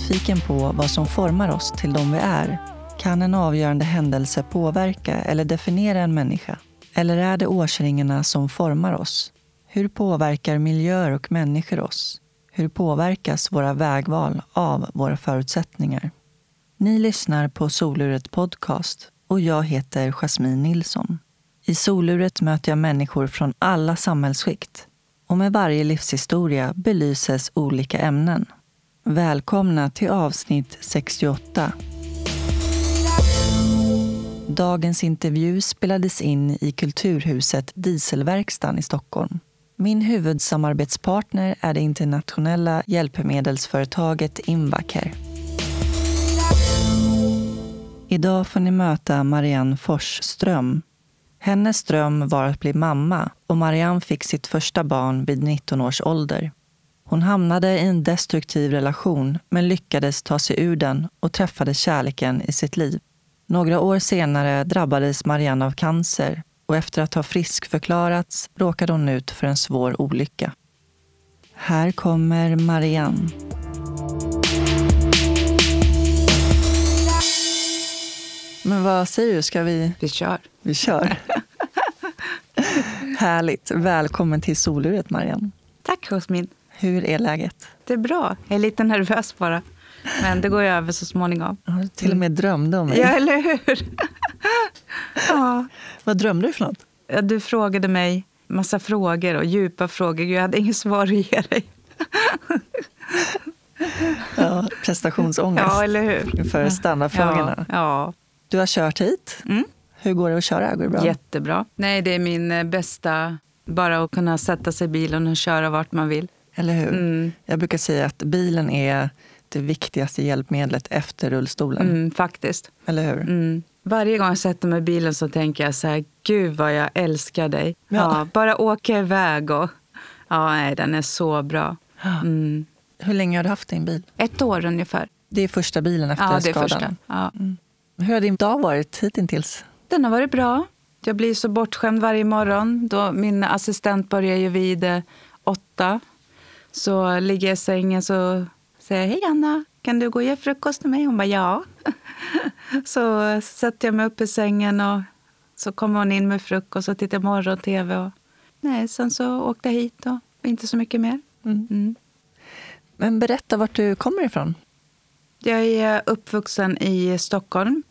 Nyfiken på vad som formar oss till de vi är. Kan en avgörande händelse påverka eller definiera en människa? Eller är det årsringarna som formar oss? Hur påverkar miljöer och människor oss? Hur påverkas våra vägval av våra förutsättningar? Ni lyssnar på Soluret Podcast och jag heter Jasmine Nilsson. I Soluret möter jag människor från alla samhällsskikt och med varje livshistoria belyses olika ämnen. Välkomna till avsnitt 68. Dagens intervju spelades in i Kulturhuset Dieselverkstan i Stockholm. Min huvudsamarbetspartner är det internationella hjälpmedelsföretaget Invacare. Idag får ni möta Marianne Forsström. Hennes dröm var att bli mamma och Marianne fick sitt första barn vid 19 års ålder. Hon hamnade i en destruktiv relation men lyckades ta sig ur den och träffade kärleken i sitt liv. Några år senare drabbades Marianne av cancer och efter att ha friskförklarats råkade hon ut för en svår olycka. Här kommer Marianne. Men vad säger du, ska vi... Vi kör. Vi kör. Härligt. Välkommen till soluret, Marianne. Tack, Jasmin. Hur är läget? Det är bra. Jag är lite nervös bara. Men det går ju över så småningom. Ja, till och med drömde om mig. Ja, eller hur? ja. Vad drömde du för något? Du frågade mig massa frågor och djupa frågor. Jag hade inget svar att ge dig. ja, prestationsångest ja, eller hur? inför standardfrågorna. Ja, ja. Du har kört hit. Mm. Hur går det att köra? Går det bra? Jättebra. Nej, det är min eh, bästa, bara att kunna sätta sig i bilen och köra vart man vill. Eller hur? Mm. Jag brukar säga att bilen är det viktigaste hjälpmedlet efter rullstolen. Mm, faktiskt. Eller hur? Mm. Varje gång jag sätter mig i bilen så tänker jag så här, gud vad jag älskar dig. Ja. Ja, bara åka iväg och... Ja, nej, den är så bra. Mm. Hur länge har du haft din bil? Ett år ungefär. Det är första bilen efter Ja, det är skadan? första. Ja. Hur har din dag varit hittills? Den har varit bra. Jag blir så bortskämd varje morgon. Då min assistent börjar ju vid eh, åtta. Så ligger jag i sängen så säger jag, hej Anna, kan du gå och ge frukost till mig? Hon bara, ja. så sätter jag mig upp i sängen och så kommer hon in med frukost och tittar morgon-tv. Och, nej, sen så åkte jag hit och inte så mycket mer. Mm. Mm. Men berätta vart du kommer ifrån. Jag är uppvuxen i Stockholm,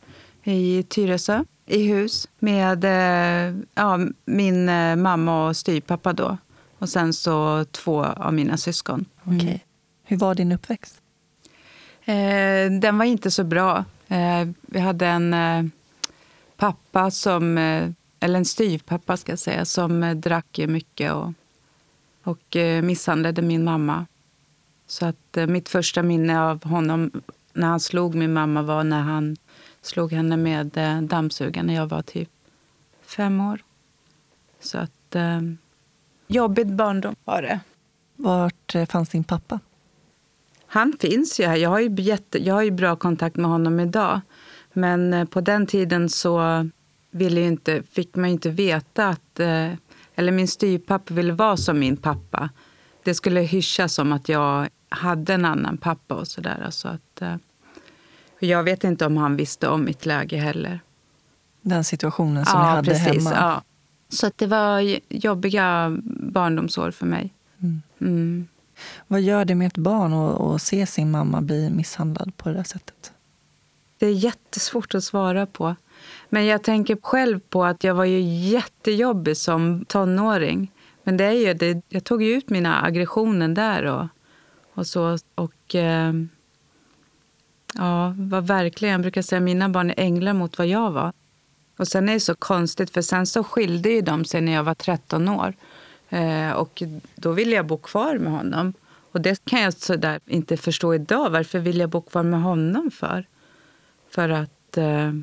i Tyresö, i hus med eh, ja, min eh, mamma och styvpappa då. Och sen så två av mina syskon. Okej. Hur var din uppväxt? Eh, den var inte så bra. Eh, vi hade en eh, pappa som, eh, eller en styvpappa ska jag säga, som eh, drack mycket och, och eh, misshandlade min mamma. Så att eh, mitt första minne av honom när han slog min mamma var när han slog henne med eh, dammsugaren när jag var typ fem år. Så att jobbigt barndom var det. Vart eh, fanns din pappa? Han finns ju här. Jag har ju, jätte, jag har ju bra kontakt med honom idag. Men eh, på den tiden så ville inte, fick man ju inte veta att... eh, Eller min styvpappa ville vara som min pappa. Det skulle hyschas som att jag hade en annan pappa och sådär. Så att, jag vet inte om han visste om mitt läge heller. Den situationen som ni hade hemma? Ja. Så det var jobbiga barndomsår för mig. Mm. Mm. Vad gör det med ett barn att, se sin mamma bli misshandlad på det där sättet? Det är jättesvårt att svara på. Men jag tänker själv på att jag var ju jättejobbig som tonåring. Men det är ju det, jag tog ju ut mina aggressioner där och, och så. Och eh, ja, var verkligen, jag brukar säga att mina barn är änglar mot vad jag var. Och sen är det så konstigt, för sen så skilde ju de sig när jag var 13 år. Eh, och då ville jag bo kvar med honom. Och det kan jag så där inte förstå idag. Varför vill jag bo kvar med honom för? För att... Eh,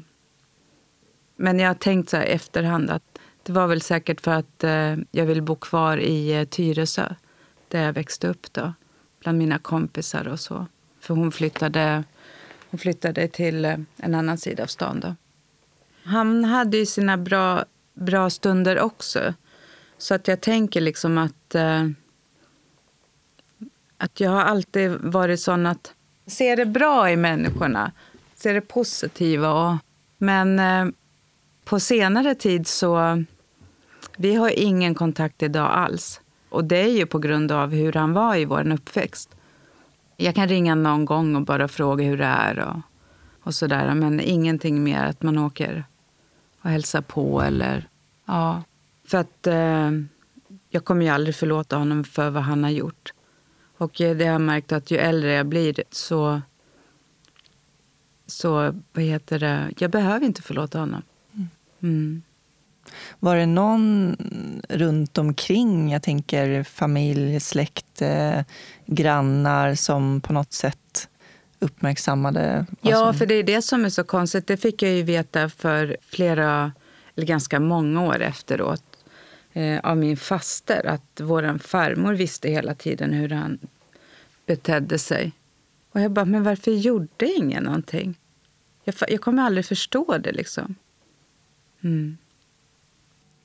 men jag har tänkt så här i efterhand att det var väl säkert för att eh, jag vill bo kvar i eh, Tyresö, där jag växte upp då, bland mina kompisar och så. För hon flyttade, hon flyttade till eh, en annan sida av stan då. Han hade ju sina bra, bra stunder också. Så att jag tänker liksom att, eh, att jag har alltid varit sån att Se det bra i människorna. Se det positiva. Och, men eh, på senare tid så... Vi har ingen kontakt idag alls. Och det är ju på grund av hur han var i vår uppväxt. Jag kan ringa någon gång och bara fråga hur det är och, och sådär. Men ingenting mer att man åker och hälsar på eller... Ja. För att eh, jag kommer ju aldrig förlåta honom för vad han har gjort. Och det har jag märkt att ju äldre jag blir så... Så, vad heter det? Jag behöver inte förlåta honom. Mm. Var det någon runt omkring, jag tänker familj, släkt, eh, grannar som på något sätt uppmärksammade? Ja, för det är det som är så konstigt. Det fick jag ju veta för flera, eller ganska många år efteråt eh, av min faster att vår farmor visste hela tiden hur han betedde sig. Och jag bara, men varför gjorde ingen någonting? Jag, jag kommer aldrig förstå det liksom. Mm.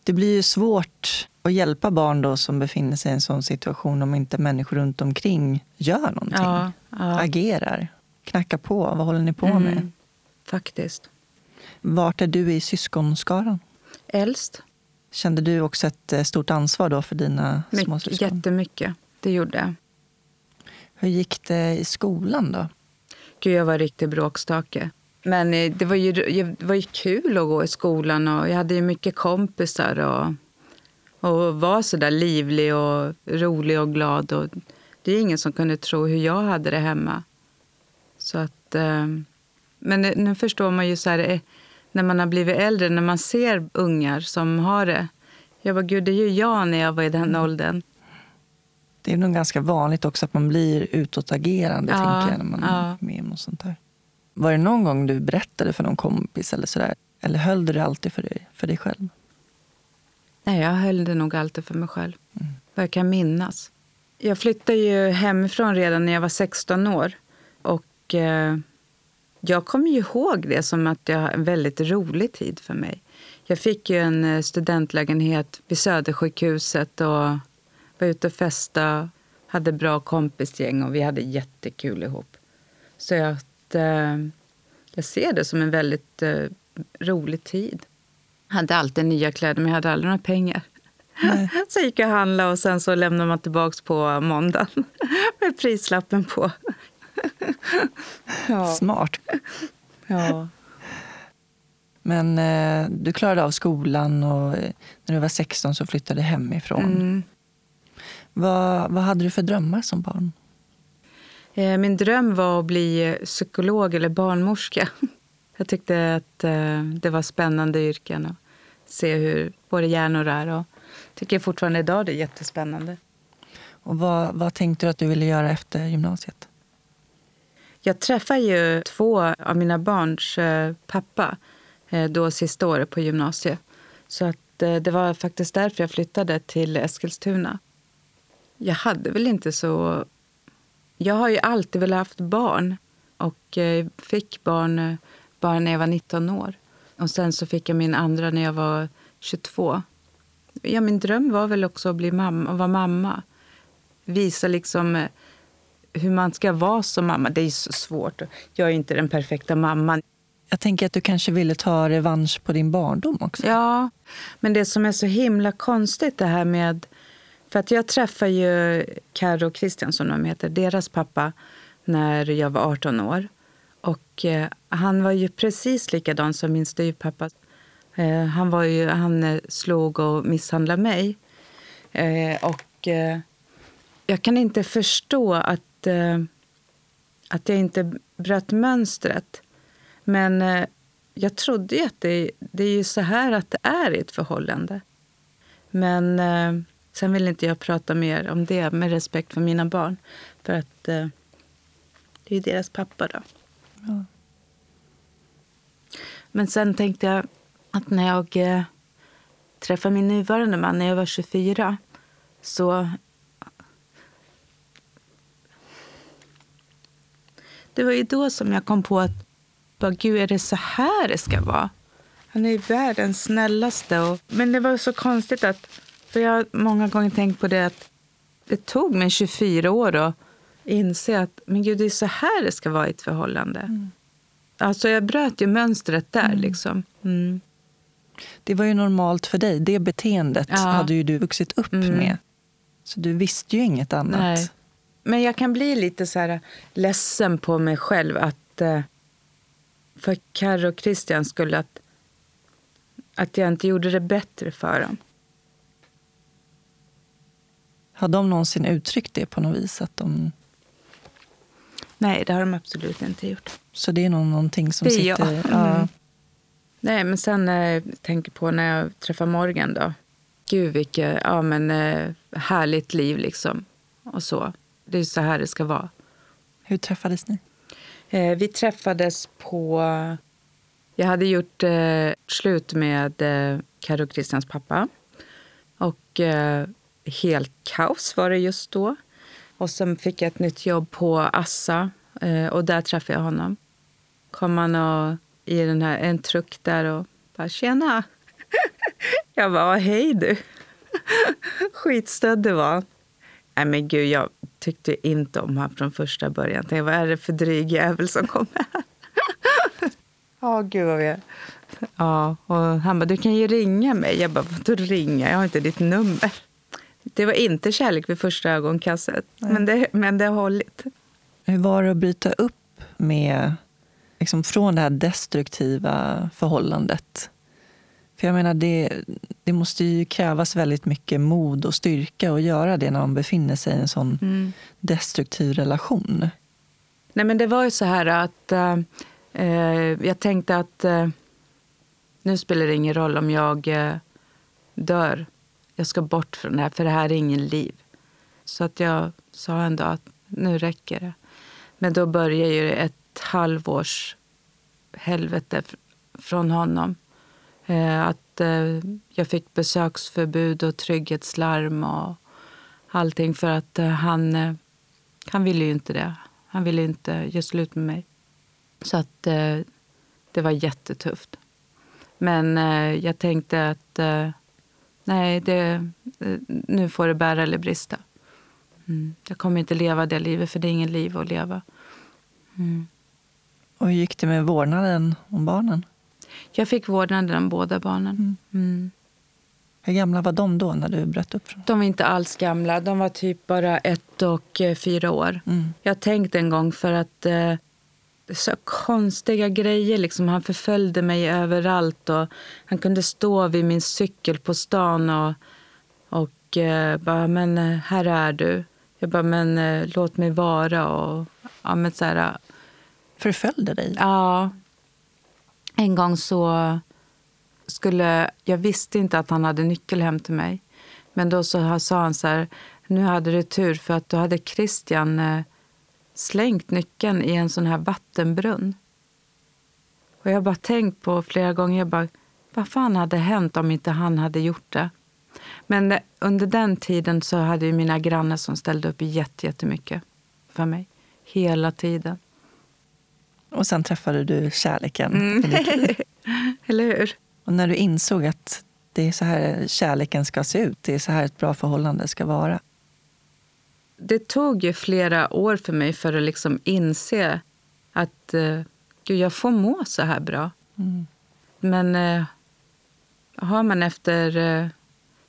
Det blir ju svårt att hjälpa barn då som befinner sig i en sån situation om inte människor runt omkring gör någonting. Ja, ja. Agerar, knackar på. Vad håller ni på mm, med? Faktiskt. Vart är du i syskonskaran? Äldst. Kände du också ett eh, stort ansvar då för dina My småsyskon? Jättemycket. Det gjorde jag. Hur gick det i skolan då? Gud, jag var riktigt bråkstake. Men eh, det var, ju, det var ju kul att gå i skolan och jag hade ju mycket kompisar och, och var så där livlig och rolig och glad. Och det är ingen som kunde tro hur jag hade det hemma. Så att, eh, men nu förstår man ju så här, eh, när man har blivit äldre, när man ser ungar som har det. Jag bara, gud, det är ju jag när jag var i den mm. åldern. Det är nog ganska vanligt också att man blir utåtagerande ja, tänker jag, när man ja. är med om sånt här. Var det någon gång du berättade för någon kompis eller sådär? Eller höll du det alltid för dig, för dig själv? Nej, jag höll det nog alltid för mig själv. Mm. Vad jag kan minnas. Jag flyttade ju hemifrån redan när jag var 16 år. Och eh, jag kommer ju ihåg det som att det var en väldigt rolig tid för mig. Jag fick ju en eh, studentlägenhet vid Södersjukhuset och var ute och festade. Hade bra kompisgäng och vi hade jättekul ihop. Så jag eh, jag ser det som en väldigt eh, rolig tid. Jag hade alltid nya kläder, men jag hade aldrig några pengar. Nej. Så gick jag och handlade och sen så lämnade man tillbaka på måndagen med prislappen på. Ja. Smart. Ja. Men eh, du klarade av skolan och eh, när du var 16 så flyttade du hemifrån. Mm. Vad, vad hade du för drömmar som barn? Eh, min dröm var att bli psykolog eller barnmorska. Jag tyckte att eh, det var spännande yrken att se hur våra hjärnor är. Och tycker fortfarande idag det är jättespännande. Och vad, vad tänkte du att du ville göra efter gymnasiet? Jag träffade ju två av mina barns eh, pappa eh, då sista året på gymnasiet. Så att, eh, det var faktiskt därför jag flyttade till Eskilstuna. Jag hade väl inte så jag har ju alltid velat haft barn och fick barn bara när jag var 19 år. Och sen så fick jag min andra när jag var 22. Ja, min dröm var väl också att bli mamma, att vara mamma. Visa liksom eh, hur man ska vara som mamma. Det är så svårt. Jag är inte den perfekta mamman. Jag tänker att du kanske ville ta revansch på din barndom också. Ja, men det som är så himla konstigt det här med för att jag träffade ju Karo som de heter, deras pappa, när jag var 18 år. Och eh, han var ju precis likadan som min styvpappa. Eh, han, var ju, han eh, slog och misshandlade mig. Eh, och eh, jag kan inte förstå att, eh, att jag inte bröt mönstret. Men jag trodde ju att det, det är ju så här att det är i ett förhållande. Men Sen vill inte jag prata mer om det med respekt för mina barn. För att eh, det är deras pappa då. Ja. Men sen tänkte jag att när jag eh, träffade min nuvarande man när jag var 24 så... Det var ju då som jag kom på att bara, Gud, är det så här det ska vara? Han är världens snällaste. Och, men det var så konstigt att för jag har många gånger tänkt på det att det tog mig 24 år att inse att men gud, det är så här det ska vara i ett förhållande. Mm. Alltså jag bröt ju mönstret där. Mm. Liksom. Mm. Det var ju normalt för dig. Det beteendet ja. hade ju du vuxit upp mm. med. Så du visste ju inget annat. Nej. Men jag kan bli lite så här ledsen på mig själv att eh, för Carro och Christian skulle att, att jag inte gjorde det bättre för dem. Har de någonsin uttryckt det på något vis? Att de... Nej, det har de absolut inte gjort. Så det är nog någonting som det sitter... Jag. Mm. Ja. Nej, men sen jag tänker på när jag träffar Morgan då. Gud, vilket ja, men, eh, härligt liv liksom. Och så. Det är så här det ska vara. Hur träffades ni? Eh, vi träffades på... Jag hade gjort eh, slut med eh, Karo Christians pappa. Och eh, helt kaos var det just då. Och sen fick jag ett nytt jobb på Assa eh, och där träffade jag honom. Kom han och, i den här, en truck där och bara “tjena”. jag bara “hej du”. Skitstöddig var Nej men gud, jag tyckte inte om honom från första början. Tänkte, vad är det för dryg jävel som kommer här? Ja, oh, gud vad vi är. Ja, och han bara, du kan ju ringa mig. Jag bara, vadå ringa? Jag har inte ditt nummer. Det var inte kärlek vid första ögonkastet, men det, men det har hållit. Hur var det att bryta upp med, liksom från det här destruktiva förhållandet? För jag menar, det, det måste ju krävas väldigt mycket mod och styrka att göra det när man befinner sig i en sån mm. destruktiv relation. Nej, men det var ju så här att äh, jag tänkte att äh, nu spelar det ingen roll om jag äh, dör jag ska bort från det här, för det här är ingen liv. Så att jag sa en dag att nu räcker det. Men då började ju ett halvårs helvete från honom. Eh, att eh, jag fick besöksförbud och trygghetslarm och allting för att eh, han, eh, han ville ju inte det. Han ville inte göra slut med mig. Så att eh, det var jättetufft. Men eh, jag tänkte att nej, det, nu får det bära eller brista. Mm. Jag kommer inte leva det livet, för det är ingen liv att leva. Mm. Och hur gick det med vårdnaden om barnen? Jag fick vårdnaden om båda barnen. Mm. mm. Hur gamla var de då när du bröt upp? De var inte alls gamla. De var typ bara ett och eh, fyra år. Mm. Jag tänkte en gång för att eh, så konstiga grejer. Liksom. Han förföljde mig överallt. Och han kunde stå vid min cykel på stan och, och eh, bara, men eh, här är du. Jag bara, men eh, låt mig vara. Och, ja, men så här, Förföljde dig? Ja. En gång så skulle... Jag visste inte att han hade nyckel hem till mig. Men då så sa han så här, nu hade du tur för att då hade Christian eh, slängt nyckeln i en sån här vattenbrunn. Och jag har bara tänkt på flera gånger, jag bara, vad fan hade hänt om inte han hade gjort det? Men eh, under den tiden så hade ju mina grannar som ställde upp jättemycket för mig. Hela tiden. Och sen träffade du kärleken. Mm. Eller hur? Och när du insåg att det är så här kärleken ska se ut, det är så här ett bra förhållande ska vara. Det tog ju flera år för mig för att liksom inse att uh, gud, jag får må så här bra. Mm. Men uh, har man efter uh,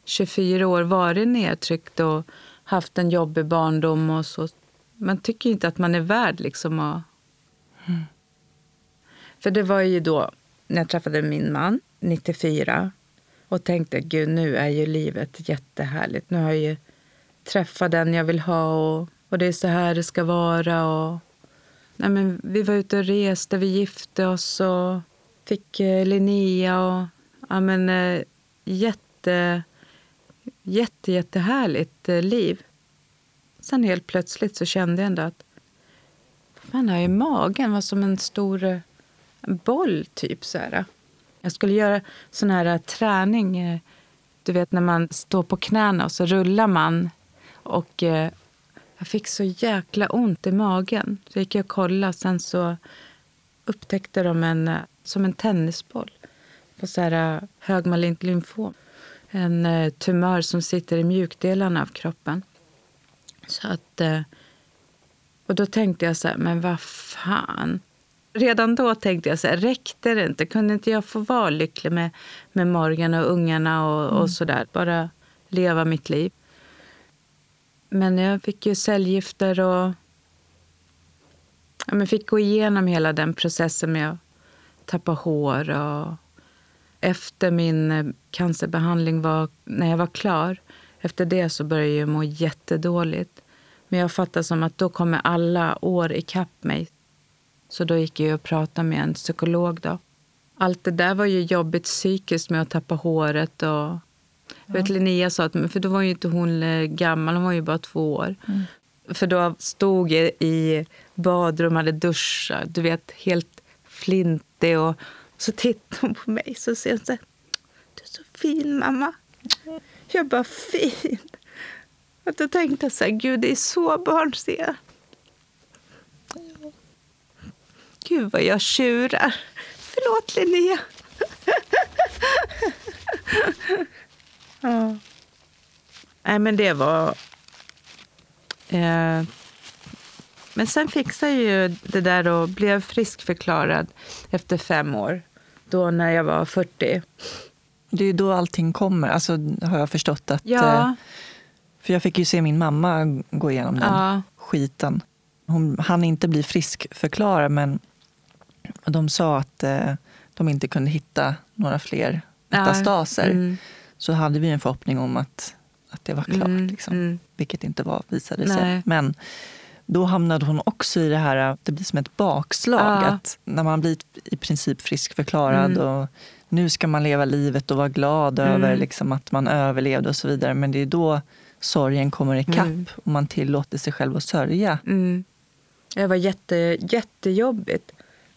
24 år varit nedtryckt och haft en jobbig barndom och så, man tycker inte att man är värd liksom att mm. För det var ju då när jag träffade min man, 94 och tänkte gud nu är ju livet jättehärligt. Nu har jag ju träffat den jag vill ha och, och det är så här det ska vara. Och, nej men, vi var ute och reste, vi gifte oss och fick eh, Linnea. Och, ja men, eh, jätte, jätte, jättehärligt eh, liv. Sen helt plötsligt så kände jag ändå att fan, har jag i magen var som en stor boll, typ. så här. Jag skulle göra sån här eh, träning. Eh, du vet när man står på knäna och så rullar man. Och eh, Jag fick så jäkla ont i magen. Så gick jag och kollade. Sen så upptäckte de en, eh, som en tennisboll på så här högmalint lymfom. En eh, tumör som sitter i mjukdelarna av kroppen. Så att Och då tänkte jag så här, men vad fan. Redan då tänkte jag så här, räckte det inte? Kunde inte jag få vara lycklig med, med Morgan och ungarna och, mm. och så där? Bara leva mitt liv. Men jag fick ju cellgifter och jag fick gå igenom hela den processen med att tappa hår. Och efter min cancerbehandling, var, när jag var klar, efter det så började jag må jättedåligt. Men jag fattade som att då kommer alla år ikapp mig. Så då gick jag och pratade med en psykolog. Då. Allt det där var ju jobbigt psykiskt med att tappa håret. Och, ja. vet, Linnea sa att, för då var ju inte hon eh, gammal, hon var ju bara två år. Mm. För då stod jag i badrum, hade duschat, du vet, helt flintig. Och så tittade hon på mig och sa Du är så fin, mamma. Jag bara, fin. Och då tänkte jag så här, gud, det är så barn ser. Gud vad jag tjurar. Förlåt Linnea. ja. Nej, men det var... Eh, men sen fixade jag ju det där och blev friskförklarad efter fem år. Då när jag var 40. Det är ju då allting kommer, alltså, har jag förstått. att... Ja. Eh, för jag fick ju se min mamma gå igenom den ja. skiten. Hon hann inte bli friskförklarad men de sa att eh, de inte kunde hitta några fler metastaser. Mm. Så hade vi en förhoppning om att, att det var klart. Mm. Liksom. Mm. Vilket inte var, visade sig. Nej. Men då hamnade hon också i det här, att det blir som ett bakslag. Ja. Att när man blir i princip friskförklarad mm. och nu ska man leva livet och vara glad mm. över liksom, att man överlevde och så vidare. Men det är då sorgen kommer ikapp mm. och man tillåter sig själv att sörja. Mm. Det var jätte, jättejobbigt.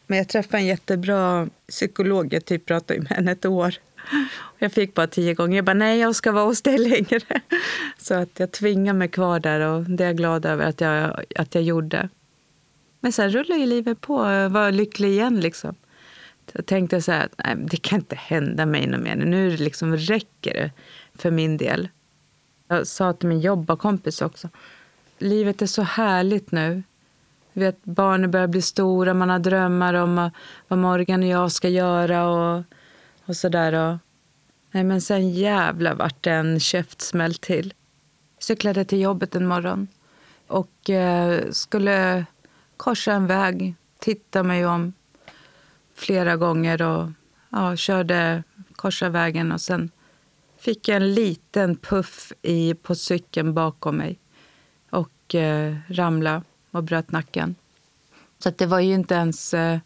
Men jag träffade en jättebra psykolog. Jag typ pratade med henne ett år. Jag fick bara tio gånger. Jag bara, nej, jag ska vara hos dig längre. Så att jag tvingade mig kvar där och det är jag glad över att jag, att jag gjorde. Men sen rullade ju livet på. Jag var lycklig igen. Liksom. Då tänkte jag så här, nej, det kan inte hända mig något mer. Nu liksom räcker det för min del. Jag sa till min jobbarkompis också, livet är så härligt nu. Vet, barnen börjar bli stora, man har drömmar om vad Morgan och jag ska göra och, och sådär. Nej, men sen jävla vart det en käftsmäll till. Cyklade till jobbet en morgon och eh, skulle korsa en väg, titta mig om flera gånger och ja, körde korsa vägen och sen fick jag en liten puff i, på cykeln bakom mig och eh, ramlade och bröt nacken. Så det var ju inte ens... Eh,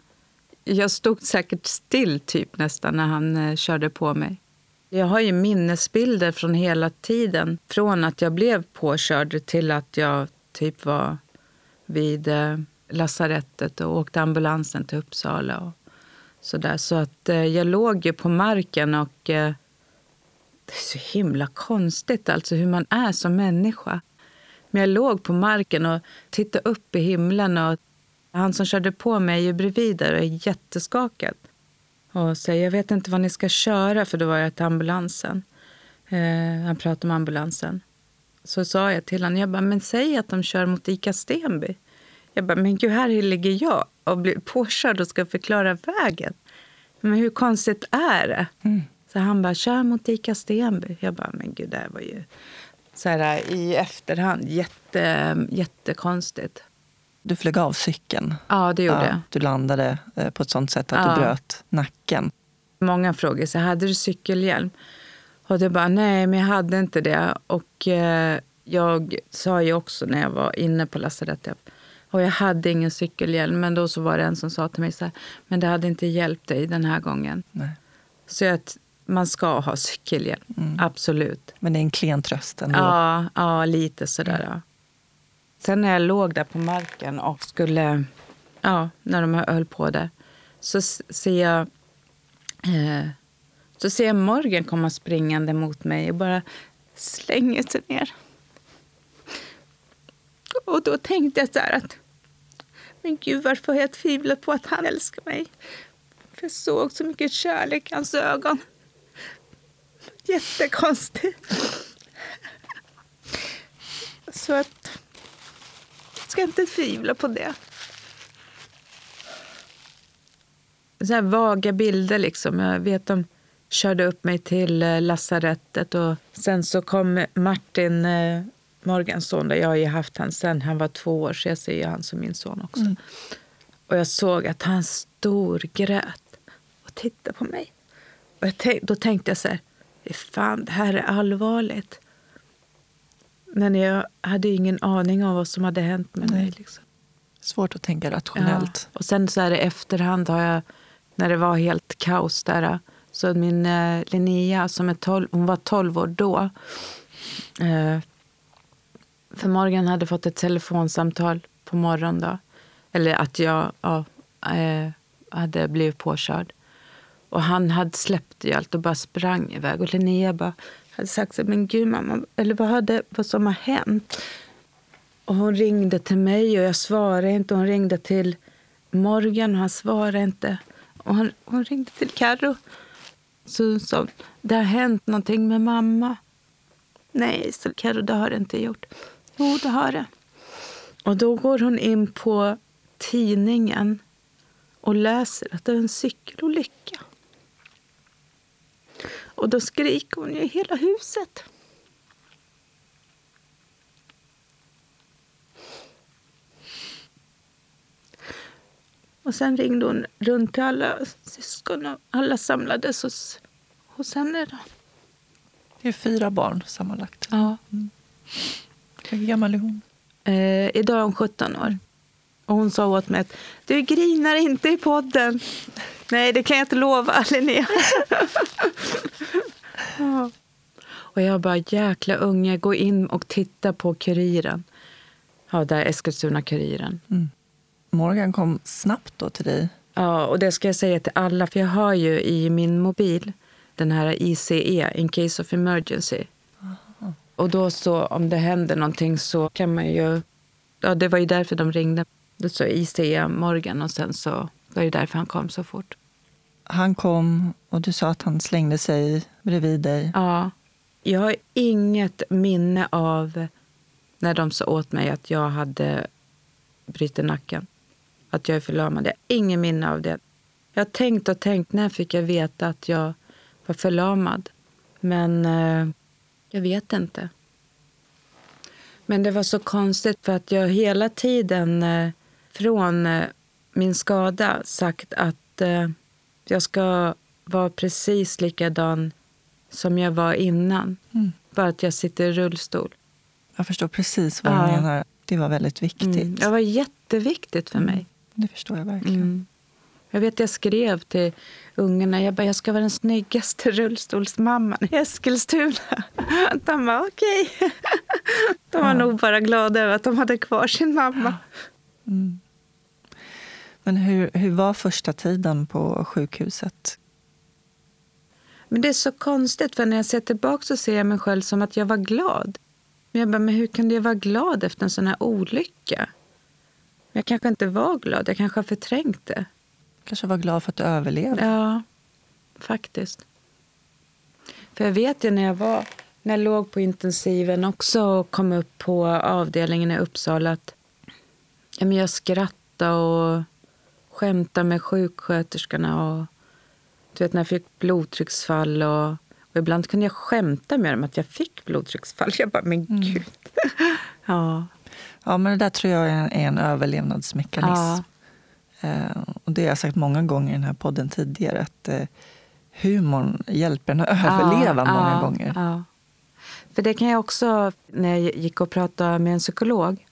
jag stod säkert still typ nästan när han eh, körde på mig. Jag har ju minnesbilder från hela tiden. Från att jag blev påkörd till att jag typ var vid eh, lasarettet och åkte ambulansen till Uppsala. Och så, där. så att eh, jag låg ju på marken och eh, det är så himla konstigt alltså hur man är som människa. Men jag låg på marken och tittade upp i himlen. och Han som körde på mig är bredvid där och är jätteskakad. Och säger jag vet inte vad ni ska köra, för då var jag till ambulansen. Eh, han pratade om ambulansen. Så sa jag till honom, jag bara, men säg att de kör mot Ica Stenby. Jag bara, men gud, här ligger jag och blir påkörd och ska förklara vägen. Men hur konstigt är det? Mm. Så han bara, kör mot Ica Stenby. Jag bara, men gud, det här var ju så här, i efterhand jätte, jättekonstigt. Du flög av cykeln. Ja, det gjorde jag. du landade eh, på ett sånt sätt att ja. du bröt nacken. Många frågar så hade du cykelhjälm? Och det bara, nej, men jag hade inte det. Och eh, jag sa ju också när jag var inne på lasarettet och jag hade ingen cykelhjälm. Men då så var det en som sa till mig så här, men det hade inte hjälpt dig den här gången. Nej. Så jag man ska ha cykelhjälm, mm. absolut. Men det är en klen tröst ändå? Ja, ja lite sådär. Ja. Sen när jag låg där på marken och skulle, ja, när de höll på där, så ser jag, eh, så ser jag Morgan komma springande mot mig och bara slänger sig ner. Och då tänkte jag så här att, men gud varför har jag tvivlat på att han älskar mig? För jag såg så mycket kärlek i hans ögon. Jättekonstigt. Så att... Jag ska inte tvivla på det. Så här vaga bilder liksom. Jag vet de körde upp mig till eh, lasarettet och sen så kom Martin eh, Morgans son, där jag har ju haft han sen han var två år, så jag ser han som min son också. Mm. Och jag såg att han storgrät och tittade på mig. Och tänk, då tänkte jag så här, fan det här är allvarligt. Men jag hade ingen aning om vad som hade hänt med Nej. mig. Liksom. Svårt att tänka rationellt. Ja. Och sen så här i efterhand har jag, när det var helt kaos där, så min eh, Linnea som är 12, hon var 12 år då. Eh, för Morgan hade fått ett telefonsamtal på morgonen då. Eller att jag ja, eh, hade blivit påkörd. Och han hade släppt ju allt och bara sprang iväg. Och Linnea bara hade sagt så men gud mamma, eller vad, hade, vad som har hänt? Och hon ringde till mig och jag svarade inte. Hon ringde till Morgan och han svarade inte. Och hon, hon ringde till Carro. Så sa det har hänt någonting med mamma. Nej, så Carro, det har det inte gjort. Jo, det har det. Och då går hon in på tidningen och läser att det är en cykelolycka. Och då skriker hon i hela huset. Och sen ringde hon runt till alla syskon och alla samlades hos, hos henne. Då. Det är fyra barn sammanlagt. Ja. Mm. Hur gammal är hon? Eh, idag är hon 17 år. Och hon sa åt mig att du grinar inte i podden. Nej, det kan jag inte lova, Linnea. ja. Och jag bara, jäkla unge, gå in och titta på Kuriren. Ja, där Eskilstuna-Kuriren. Mm. Morgan kom snabbt då till dig? Ja, och det ska jag säga till alla, för jag har ju i min mobil den här ICE, in case of emergency. Aha. Och då så, om det händer någonting så kan man ju... Ja, det var ju därför de ringde. Det står ICE Morgan och sen så var det därför han kom så fort. Han kom och du sa att han slängde sig bredvid dig. Ja. Jag har inget minne av när de sa åt mig att jag hade brutit nacken att jag är förlamad. Jag har inget minne av det. Jag har tänkt och tänkt, när fick jag veta att jag var förlamad? Men eh, jag vet inte. Men det var så konstigt för att jag hela tiden eh, från eh, min skada sagt att eh, jag ska vara precis likadan som jag var innan. Mm. Bara att jag sitter i rullstol. Jag förstår precis vad du menar. Det var väldigt viktigt. Mm. Det var jätteviktigt för mig. Det förstår jag verkligen. Mm. Jag vet jag skrev till ungarna jag bara, jag ska vara den snyggaste rullstolsmamman i Eskilstuna. De bara okej. Okay. De var ja. nog bara glada över att de hade kvar sin mamma. Mm. Men hur, hur var första tiden på sjukhuset? Men Det är så konstigt, för när jag ser tillbaka så ser jag mig själv som att jag var glad. Men jag bara, men hur kunde jag vara glad efter en sån här olycka? Jag kanske inte var glad, jag kanske har förträngt det. kanske var glad för att du överlevde. Ja, faktiskt. För jag vet ju när jag var när jag låg på intensiven också och kom upp på avdelningen i Uppsala att ja, men jag skrattade och skämtade med sjuksköterskorna. Och, du vet, när jag fick blodtrycksfall. Och, och ibland kunde jag skämta med dem att jag fick blodtrycksfall. Jag bara, men mm. gud. ja. Ja, men det där tror jag är en överlevnadsmekanism. Ja. Eh, och det har jag sagt många gånger i den här podden tidigare. Att eh, humorn hjälper en att överleva ja, många ja, gånger. För det kan jag också, när jag gick och pratade med en psykolog,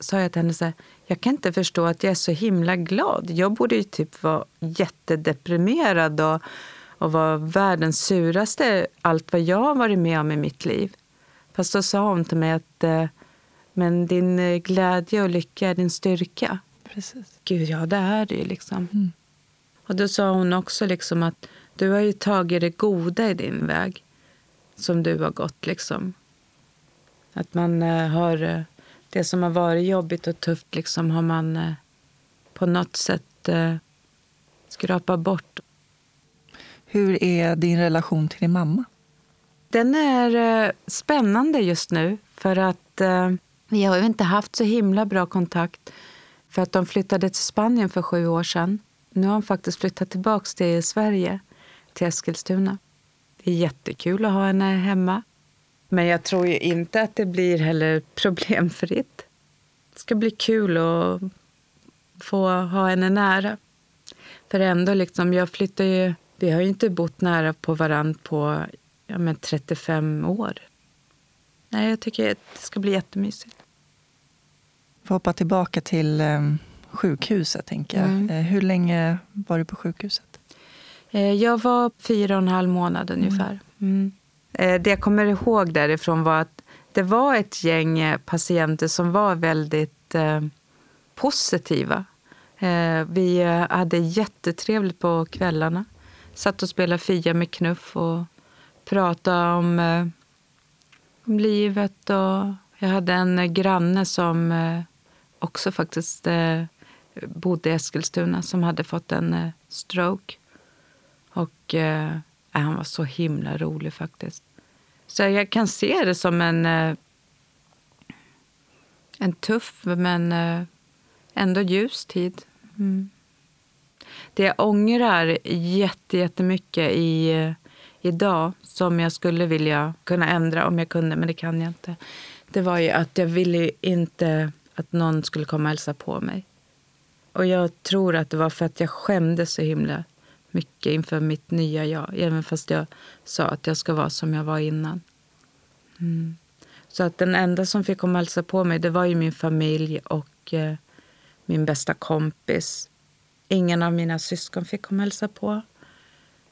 sa jag till henne så här, jag kan inte förstå att jag är så himla glad. Jag borde ju typ vara jättedeprimerad och, och vara världens suraste, allt vad jag har varit med om i mitt liv. Fast då sa hon till mig att eh, men din eh, glädje och lycka är din styrka. Precis. Gud, ja, det är det ju. Liksom. Mm. Och då sa hon också liksom att du har ju tagit det goda i din väg som du har gått. Liksom. Att man uh, har det som har varit jobbigt och tufft liksom, har man uh, på något sätt uh, skrapat bort. Hur är din relation till din mamma? Den är spännande just nu. För att Vi har inte haft så himla bra kontakt för att de flyttade till Spanien för sju år sedan. Nu har de faktiskt flyttat tillbaka till Sverige, till Eskilstuna. Det är jättekul att ha henne hemma. Men jag tror ju inte att det blir heller problemfritt. Det ska bli kul att få ha henne nära. För ändå, liksom, jag flyttar ju... Vi har ju inte bott nära på varann på ja, men 35 år. Nej, jag tycker att det ska bli jättemysigt. Får hoppa tillbaka till eh, sjukhuset. Tänker jag. Mm. Eh, hur länge var du på sjukhuset? Eh, jag var fyra och en halv månad ungefär. Mm. Eh, det jag kommer ihåg därifrån var att det var ett gäng eh, patienter som var väldigt eh, positiva. Vi hade jättetrevligt på kvällarna. Satt och spelade Fia med knuff och pratade om, om livet. Och jag hade en granne som också faktiskt bodde i Eskilstuna som hade fått en stroke. Och Äh, han var så himla rolig faktiskt. Så jag kan se det som en, eh, en tuff men eh, ändå ljus tid. Mm. Det jag ångrar jättemycket i, eh, idag som jag skulle vilja kunna ändra om jag kunde, men det kan jag inte. Det var ju att jag ville inte att någon skulle komma och hälsa på mig. Och jag tror att det var för att jag skämdes så himla mycket inför mitt nya jag. Även fast jag sa att jag ska vara som jag var innan. Mm. Så att den enda som fick komma och hälsa på mig det var ju min familj och eh, min bästa kompis. Ingen av mina syskon fick komma och hälsa på.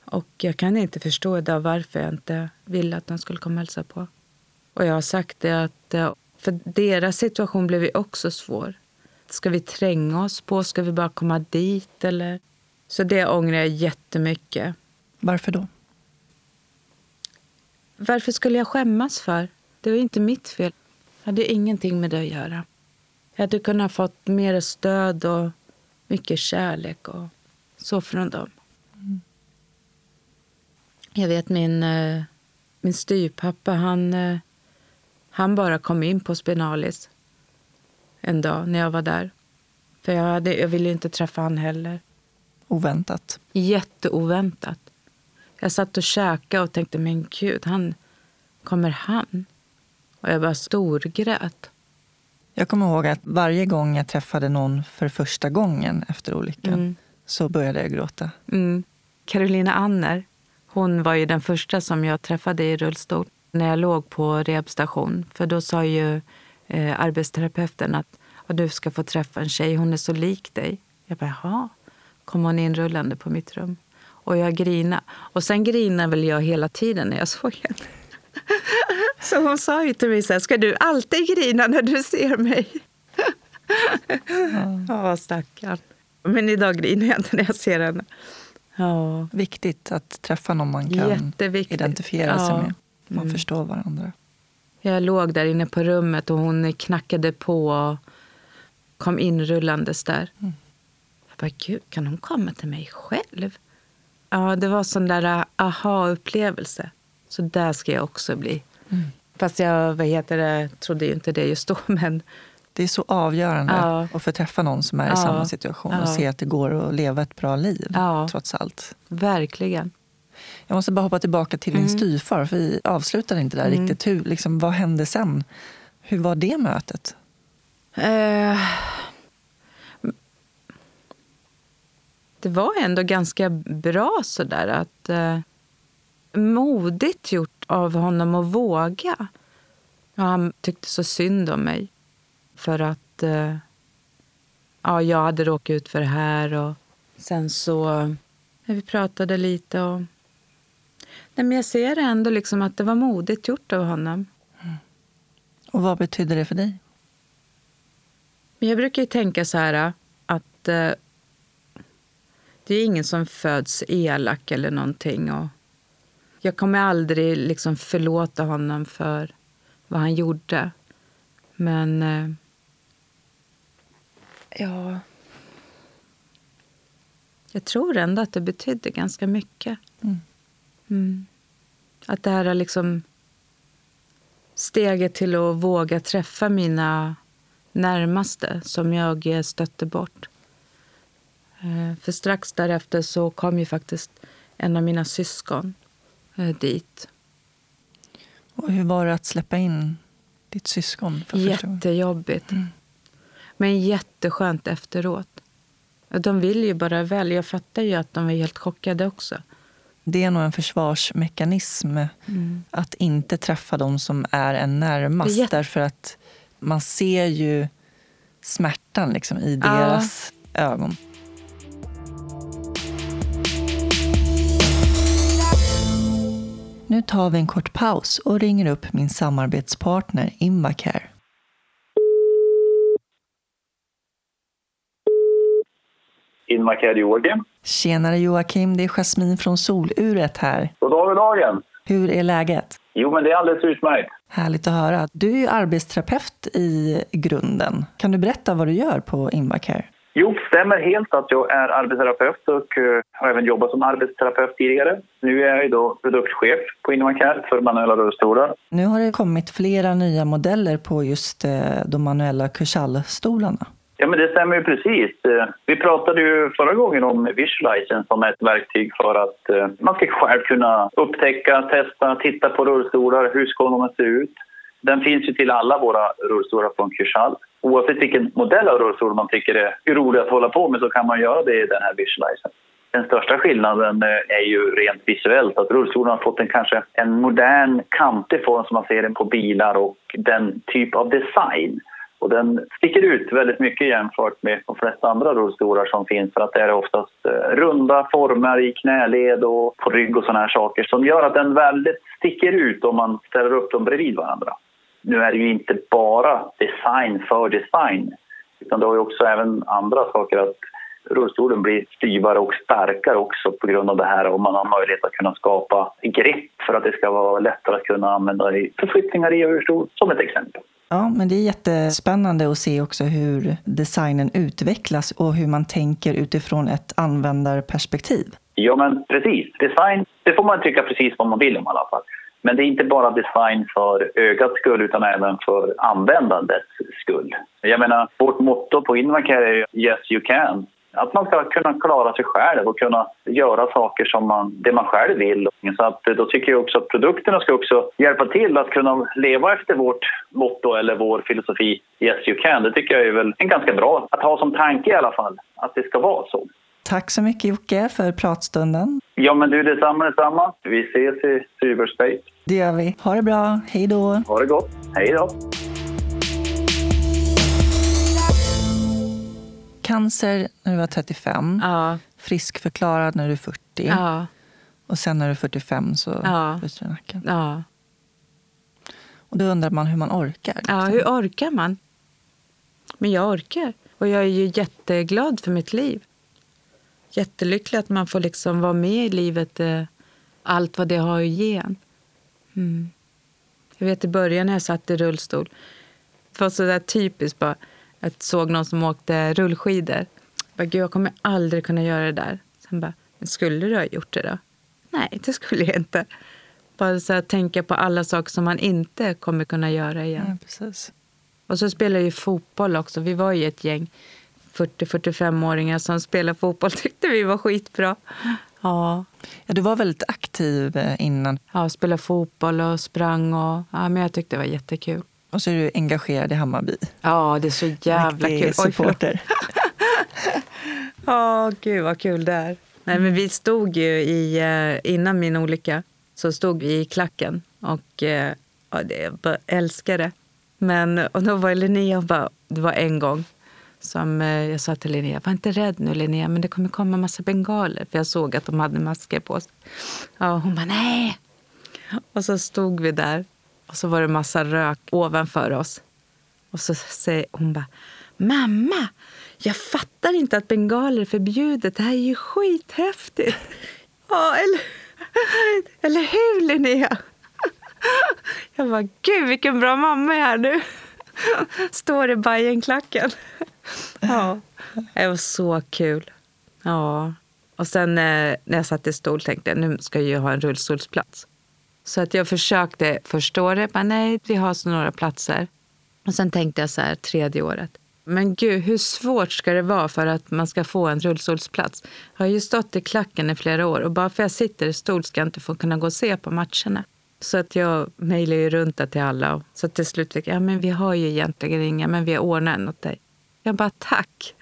Och jag kan inte förstå idag varför jag inte ville att de skulle komma och hälsa på. Och jag har sagt det att eh, för deras situation blev ju också svår. Ska vi tränga oss på? Ska vi bara komma dit? Eller? Så det ångrar jag jättemycket. Varför då? Varför skulle jag skämmas för? Det var inte mitt fel. Jag hade ingenting med det att göra. Jag hade kunnat fått mer stöd och mycket kärlek och så från dem. Mm. Jag vet min, eh, min styrpappa, han, eh, han bara kom in på Spinalis en dag när jag var där. För jag, hade, jag ville inte träffa han heller. Oväntat? Jätteoväntat. Jag satt och käkade och tänkte, men gud, han, kommer han? Och jag bara storgrät. Jag kommer ihåg att varje gång jag träffade någon för första gången efter olyckan mm. så började jag gråta. Mm. Carolina Anner, hon var ju den första som jag träffade i rullstol när jag låg på rehabstation. För då sa ju eh, arbetsterapeuten att du ska få träffa en tjej, hon är så lik dig. Jag bara, jaha. Kom hon inrullande på mitt rum. Och jag grinade. Och sen grinade väl jag hela tiden när jag såg henne. Så hon sa ju till mig så här, ska du alltid grina när du ser mig? Ja, ja stackarn. Men idag griner jag inte när jag ser henne. Ja. Viktigt att träffa någon man kan identifiera ja. sig med. Man mm. förstår varandra. Jag låg där inne på rummet och hon knackade på och kom inrullandes där. Mm. Bara, gud, kan hon komma till mig själv? Ja, det var sån där aha-upplevelse. Så där ska jag också bli. Mm. Fast jag vad heter det, trodde ju inte det just då. Men... Det är så avgörande ja. att få träffa någon som är i samma situation ja. och se att det går att leva ett bra liv, ja. trots allt. Verkligen. Jag måste bara hoppa tillbaka till mm. din styvfar, för vi avslutade inte där mm. riktigt. Hur, liksom, vad hände sen? Hur var det mötet? Uh, det var ändå ganska bra sådär att... Uh, modigt gjort av honom att våga. Och han tyckte så synd om mig. För att uh, ja, jag hade råkat ut för det här. Och sen så... Vi pratade lite och Nej, men jag ser ändå liksom att det var modigt gjort av honom. Mm. Och vad betyder det för dig? Jag brukar tänka så här att eh, det är ingen som föds elak eller någonting. Och jag kommer aldrig liksom förlåta honom för vad han gjorde. Men... Eh, ja... Jag tror ändå att det betydde ganska mycket. Mm. Mm. Att det här liksom... steget till att våga träffa mina närmaste som jag stötte bort. Eh, för strax därefter så kom ju faktiskt en av mina syskon eh, dit. Och hur var det att släppa in ditt syskon? För Jättejobbigt. Mm. Men jätteskönt efteråt. De vill ju bara väl. Jag fattar ju att de var helt chockade också. Det är nog en försvarsmekanism mm. att inte träffa de som är en närmast. Jätte... Därför att man ser ju smärtan liksom, i deras ja. ögon. Nu tar vi en kort paus och ringer upp min samarbetspartner Invacare. Invacare Joakim. Tjenare Joakim, det är Jasmin från Soluret här. God dag, dagen. Hur är läget? Jo, men det är alldeles utmärkt. Härligt att höra. Du är ju arbetsterapeut i grunden. Kan du berätta vad du gör på Invacare? Jo, det stämmer helt att jag är arbetsterapeut och uh, har även jobbat som arbetsterapeut tidigare. Nu är jag då produktchef på Invacare för manuella rullstolar. Nu har det kommit flera nya modeller på just uh, de manuella Kursall-stolarna. Ja, men det stämmer ju precis. Eh, vi pratade ju förra gången om Visualizen som ett verktyg för att man ska själv kunna upptäcka, testa, titta på rullstolar. Hur ska de se ut? Den finns ju till alla våra rullstolar från Kursall oavsett vilken modell av rullstol man tycker är rolig att hålla på med så kan man göra det i den här visualizen. Den största skillnaden eh, är ju rent visuellt att rullstolen har fått en kanske en modern kantig form som man ser den på bilar och den typ av design. Och den sticker ut väldigt mycket jämfört med de flesta andra rullstolar som finns för att det är oftast eh, runda former i knäled och på rygg och såna här saker som gör att den väldigt sticker ut om man ställer upp dem bredvid varandra. Nu är det ju inte bara design för design utan det har ju också även andra saker att rullstolen blir styvare och starkare också på grund av det här och man har möjlighet att kunna skapa grepp för att det ska vara lättare att kunna använda i förflyttningar i rullstol, som ett exempel. Ja, men det är jättespännande att se också hur designen utvecklas och hur man tänker utifrån ett användarperspektiv. Ja, men precis. Design, det får man tycka precis vad man vill om i alla fall. Men det är inte bara design för ögats skull utan även för användandets skull. Jag menar, vårt motto på Invacare är Yes you can. Att man ska kunna klara sig själv och kunna göra saker som man, det man själv vill. Så att, då tycker jag också att produkterna ska också hjälpa till att kunna leva efter vårt motto eller vår filosofi Yes you can. Det tycker jag är väl en ganska bra att ha som tanke i alla fall, att det ska vara så. Tack så mycket Jocke för pratstunden. Ja men du, detsamma detsamma. Vi ses i cyberspace. Det gör vi. Ha det bra. Hej då. Ha det gott. Hej då. Cancer när du var 35. Ja. Friskförklarad när du är 40. Ja. Och sen när du är 45 så ja. bryter du nacken. Ja. Och då undrar man hur man orkar. Liksom. Ja, hur orkar man? Men jag orkar. Och jag är ju jätteglad för mitt liv. Jättelycklig att man får liksom vara med i livet, eh, allt vad det har att ge en. Mm. Jag vet i början när jag satt i rullstol, det var så där typiskt bara, jag såg någon som åkte rullskidor. Jag, bara, jag kommer aldrig kunna göra det där. Sen bara, skulle du ha gjort det då? Nej, det skulle jag inte. Bara så att tänka på alla saker som man inte kommer kunna göra igen. Ja, precis. Och så spelar jag ju fotboll också. Vi var ju ett gäng 40-45-åringar som spelade fotboll tyckte vi var skitbra. Ja. ja, du var väldigt aktiv eh, innan. Ja, spelade fotboll och sprang. Och, ja, men jag tyckte det var jättekul. Och så är du engagerad i Hammarby. Ja, det är så jävla Riktig kul. supporter. Ja, oh, gud vad kul det är. Nej, men vi stod ju i, eh, innan min olycka, så stod vi i klacken och eh, ja, det, jag bara älskade det. Men och då var Linnea och bara, det var en gång som eh, jag sa till Linnea, var inte rädd nu Linnea, men det kommer komma massa bengaler. För jag såg att de hade masker på sig. Ja, hon bara, nej. Och så stod vi där och så var det massa rök ovanför oss. Och så säger hon bara, mamma, jag fattar inte att bengaler är förbjudet. Det här är ju skithäftigt. Ja, eller, eller hur Linnea? Jag bara, gud vilken bra mamma jag är nu. Står i Bajenklacken. Ja, det var så kul. Ja. Och sen eh, när jag satt i stol tänkte jag nu ska jag ha en rullstolsplats. Så att jag försökte första året, men nej, vi har så några platser. Och sen tänkte jag så här, tredje året. Men gud, hur svårt ska det vara för att man ska få en rullstolsplats? Jag har ju stått i klacken i flera år och bara för att jag sitter i stol ska jag inte få kunna gå och se på matcherna. Så att jag mejlade ju runt det till alla. Så till slut fick jag, ja men vi har ju egentligen inga, men vi har ordnat en åt dig. Jag bara, tack.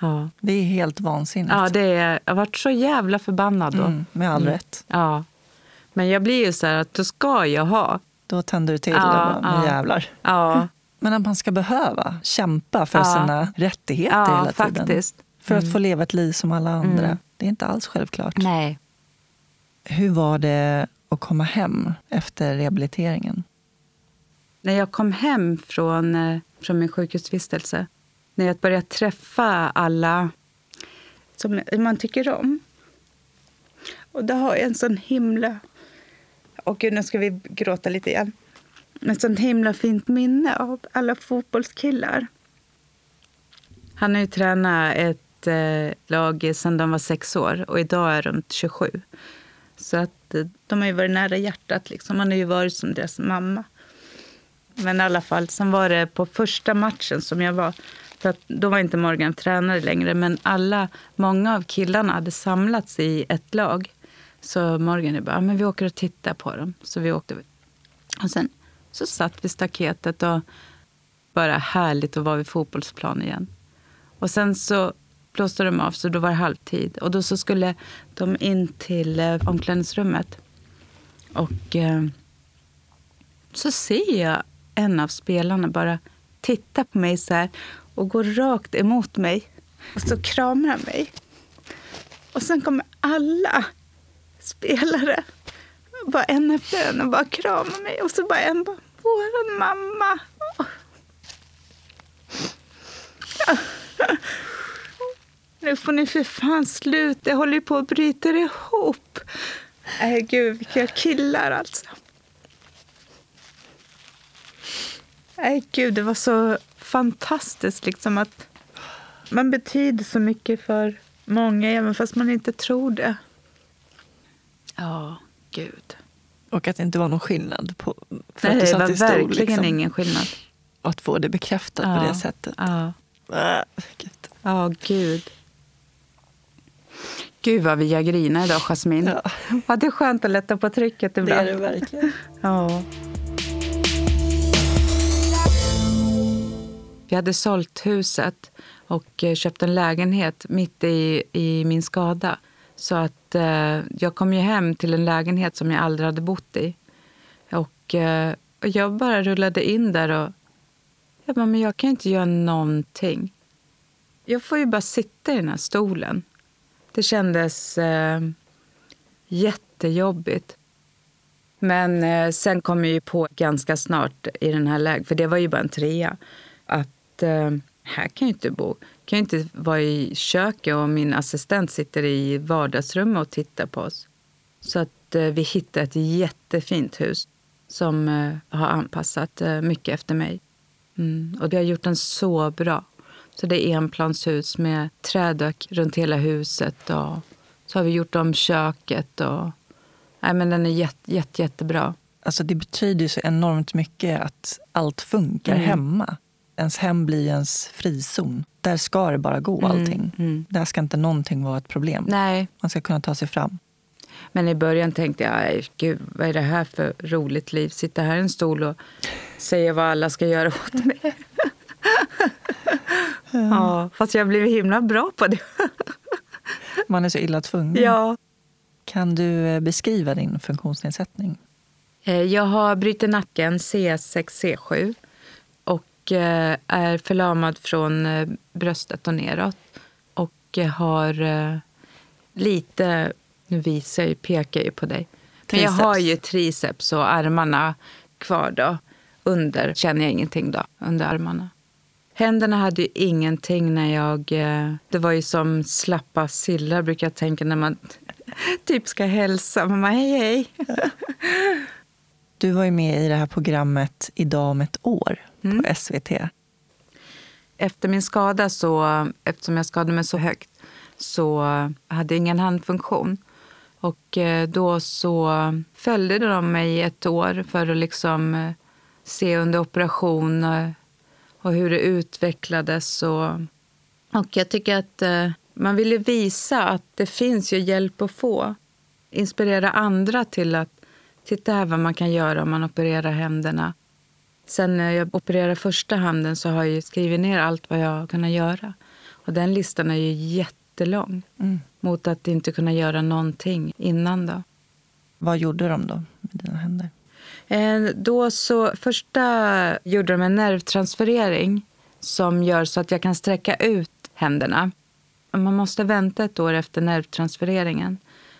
Ja. Det är helt vansinnigt. Ja, det är, jag har varit så jävla förbannad då. Mm, med all rätt. Ja. Men jag blir ju så här att då ska jag ha. Då tänder du till Ja, bara, nu ja. jävlar. Ja, Men att man ska behöva kämpa för Ja. sina rättigheter ja hela tiden. faktiskt. Mm. För att få leva ett liv som alla andra. Det är inte alls självklart. Nej. Hur var det att komma hem efter rehabiliteringen? När jag kom hem från, eh, från min sjukhusvistelse, när jag började träffa alla som man tycker om. Och då har jag en sån himla... Och gud, nu ska vi gråta lite igen. Ett sånt himla fint minne av alla fotbollskillar. Han har ju tränat ett eh, lag sedan de var sex år och idag är de 27. Så att eh, de har ju varit nära hjärtat. Liksom. Han har ju varit som deras mamma. Men i alla fall, sen var det på första matchen som jag var. För att då var inte Morgan tränare längre, men alla, många av killarna hade samlats i ett lag. Så Morgan bara, men vi åker och tittar på dem. Så vi åkte. Och sen så satt vi staketet och bara härligt att vara vid fotbollsplan igen. Och sen så blåste de av, så då var det halvtid. Och då så skulle de in till eh, omklädningsrummet. Och eh, så ser jag en av spelarna bara titta på mig så här och går rakt emot mig. Och så kramar han mig. Och sen kommer alla spelare, bara en efter en, och bara kramar mig. Och så bara en bara, våran mamma. Nu får ni för fan sluta, jag håller ju på att bryta ihop. Nej, gud, vilka killar alltså. Nej, gud, det var så fantastiskt liksom att man betyder så mycket för många, även fast man inte tror det. Ja, gud. Och att det inte var någon skillnad på, för att Nej, du det satt var i stol. verkligen Liksom. ingen skillnad. Att få det bekräftat på det sättet. Ja, Äh, gud. ja gud. Gud vad vi har grina idag, Jasmin. Ja, Ja, det är skönt att lätta på trycket det ibland. är det verkligen. Ja. Vi hade sålt huset och eh, köpt en lägenhet mitt i, i min skada. Så att eh, jag kom ju hem till en lägenhet som jag aldrig hade bott i. Och, eh, och jag bara rullade in där och jag bara, men jag kan inte göra någonting. Jag får ju bara sitta i den här stolen. Det kändes eh, jättejobbigt. Men eh, sen kom jag ju på ganska snart i den här lägen, för det var ju bara en trea, att eh, här kan jag inte bo. kan jag inte vara i köket och min assistent sitter i vardagsrummet och tittar på oss. Så att eh, vi hittade ett jättefint hus som eh, har anpassat eh, mycket efter mig. Mm. Och vi har gjort den så bra. Så det är enplanshus med trädök runt hela huset. Och så har vi gjort om köket. Och, nej, men den är jätte, jätte, jättebra. Alltså det betyder så enormt mycket att allt funkar Mm. hemma. Ens hem blir ens frizon. Där ska det bara gå allting. mm. Där ska inte någonting vara ett problem. Nej, Man ska kunna ta sig fram. men i början tänkte jag, "Aj, gud, vad är det här för roligt liv? Sitta här i en stol och säga vad alla ska göra åt mig. ja, fast jag blev himla bra på det. Man är så illa tvungen. ja. Kan du eh, beskriva din funktionsnedsättning? Eh, Jag har brutit nacken, C6, C7 och eh, är förlamad från eh, bröstet och neråt. Och eh, har eh, lite, nu visar jag ju, pekar jag ju på dig. Men jag har ju triceps och armarna kvar då. Under känner jag ingenting då, under armarna. Händerna hade ju ingenting när jag... eh, Det var ju som slappa sillar brukar jag tänka när man typ ska hälsa. Man bara, hej hej. Du var ju med i det här programmet Idag om ett år Mm. på SVT. Efter min skada, så, eftersom jag skadade mig så högt, så hade jag ingen handfunktion. Och eh, då så följde de mig i ett år för att liksom eh, se under operation eh, och hur det utvecklades. Och, och jag tycker att man ville visa att det finns ju hjälp att få. Inspirera andra till att titta här vad man kan göra om man opererar händerna. Sen när jag opererade första handen så har jag skrivit ner allt vad jag kunnat göra. Och den listan är ju jättelång mm. mot att inte kunna göra någonting innan. då. Vad gjorde de då med dina händer? Eh, då så, första gjorde de en nervtransferering som gör så att jag kan sträcka ut händerna. Man måste vänta ett år efter nervtransfereringen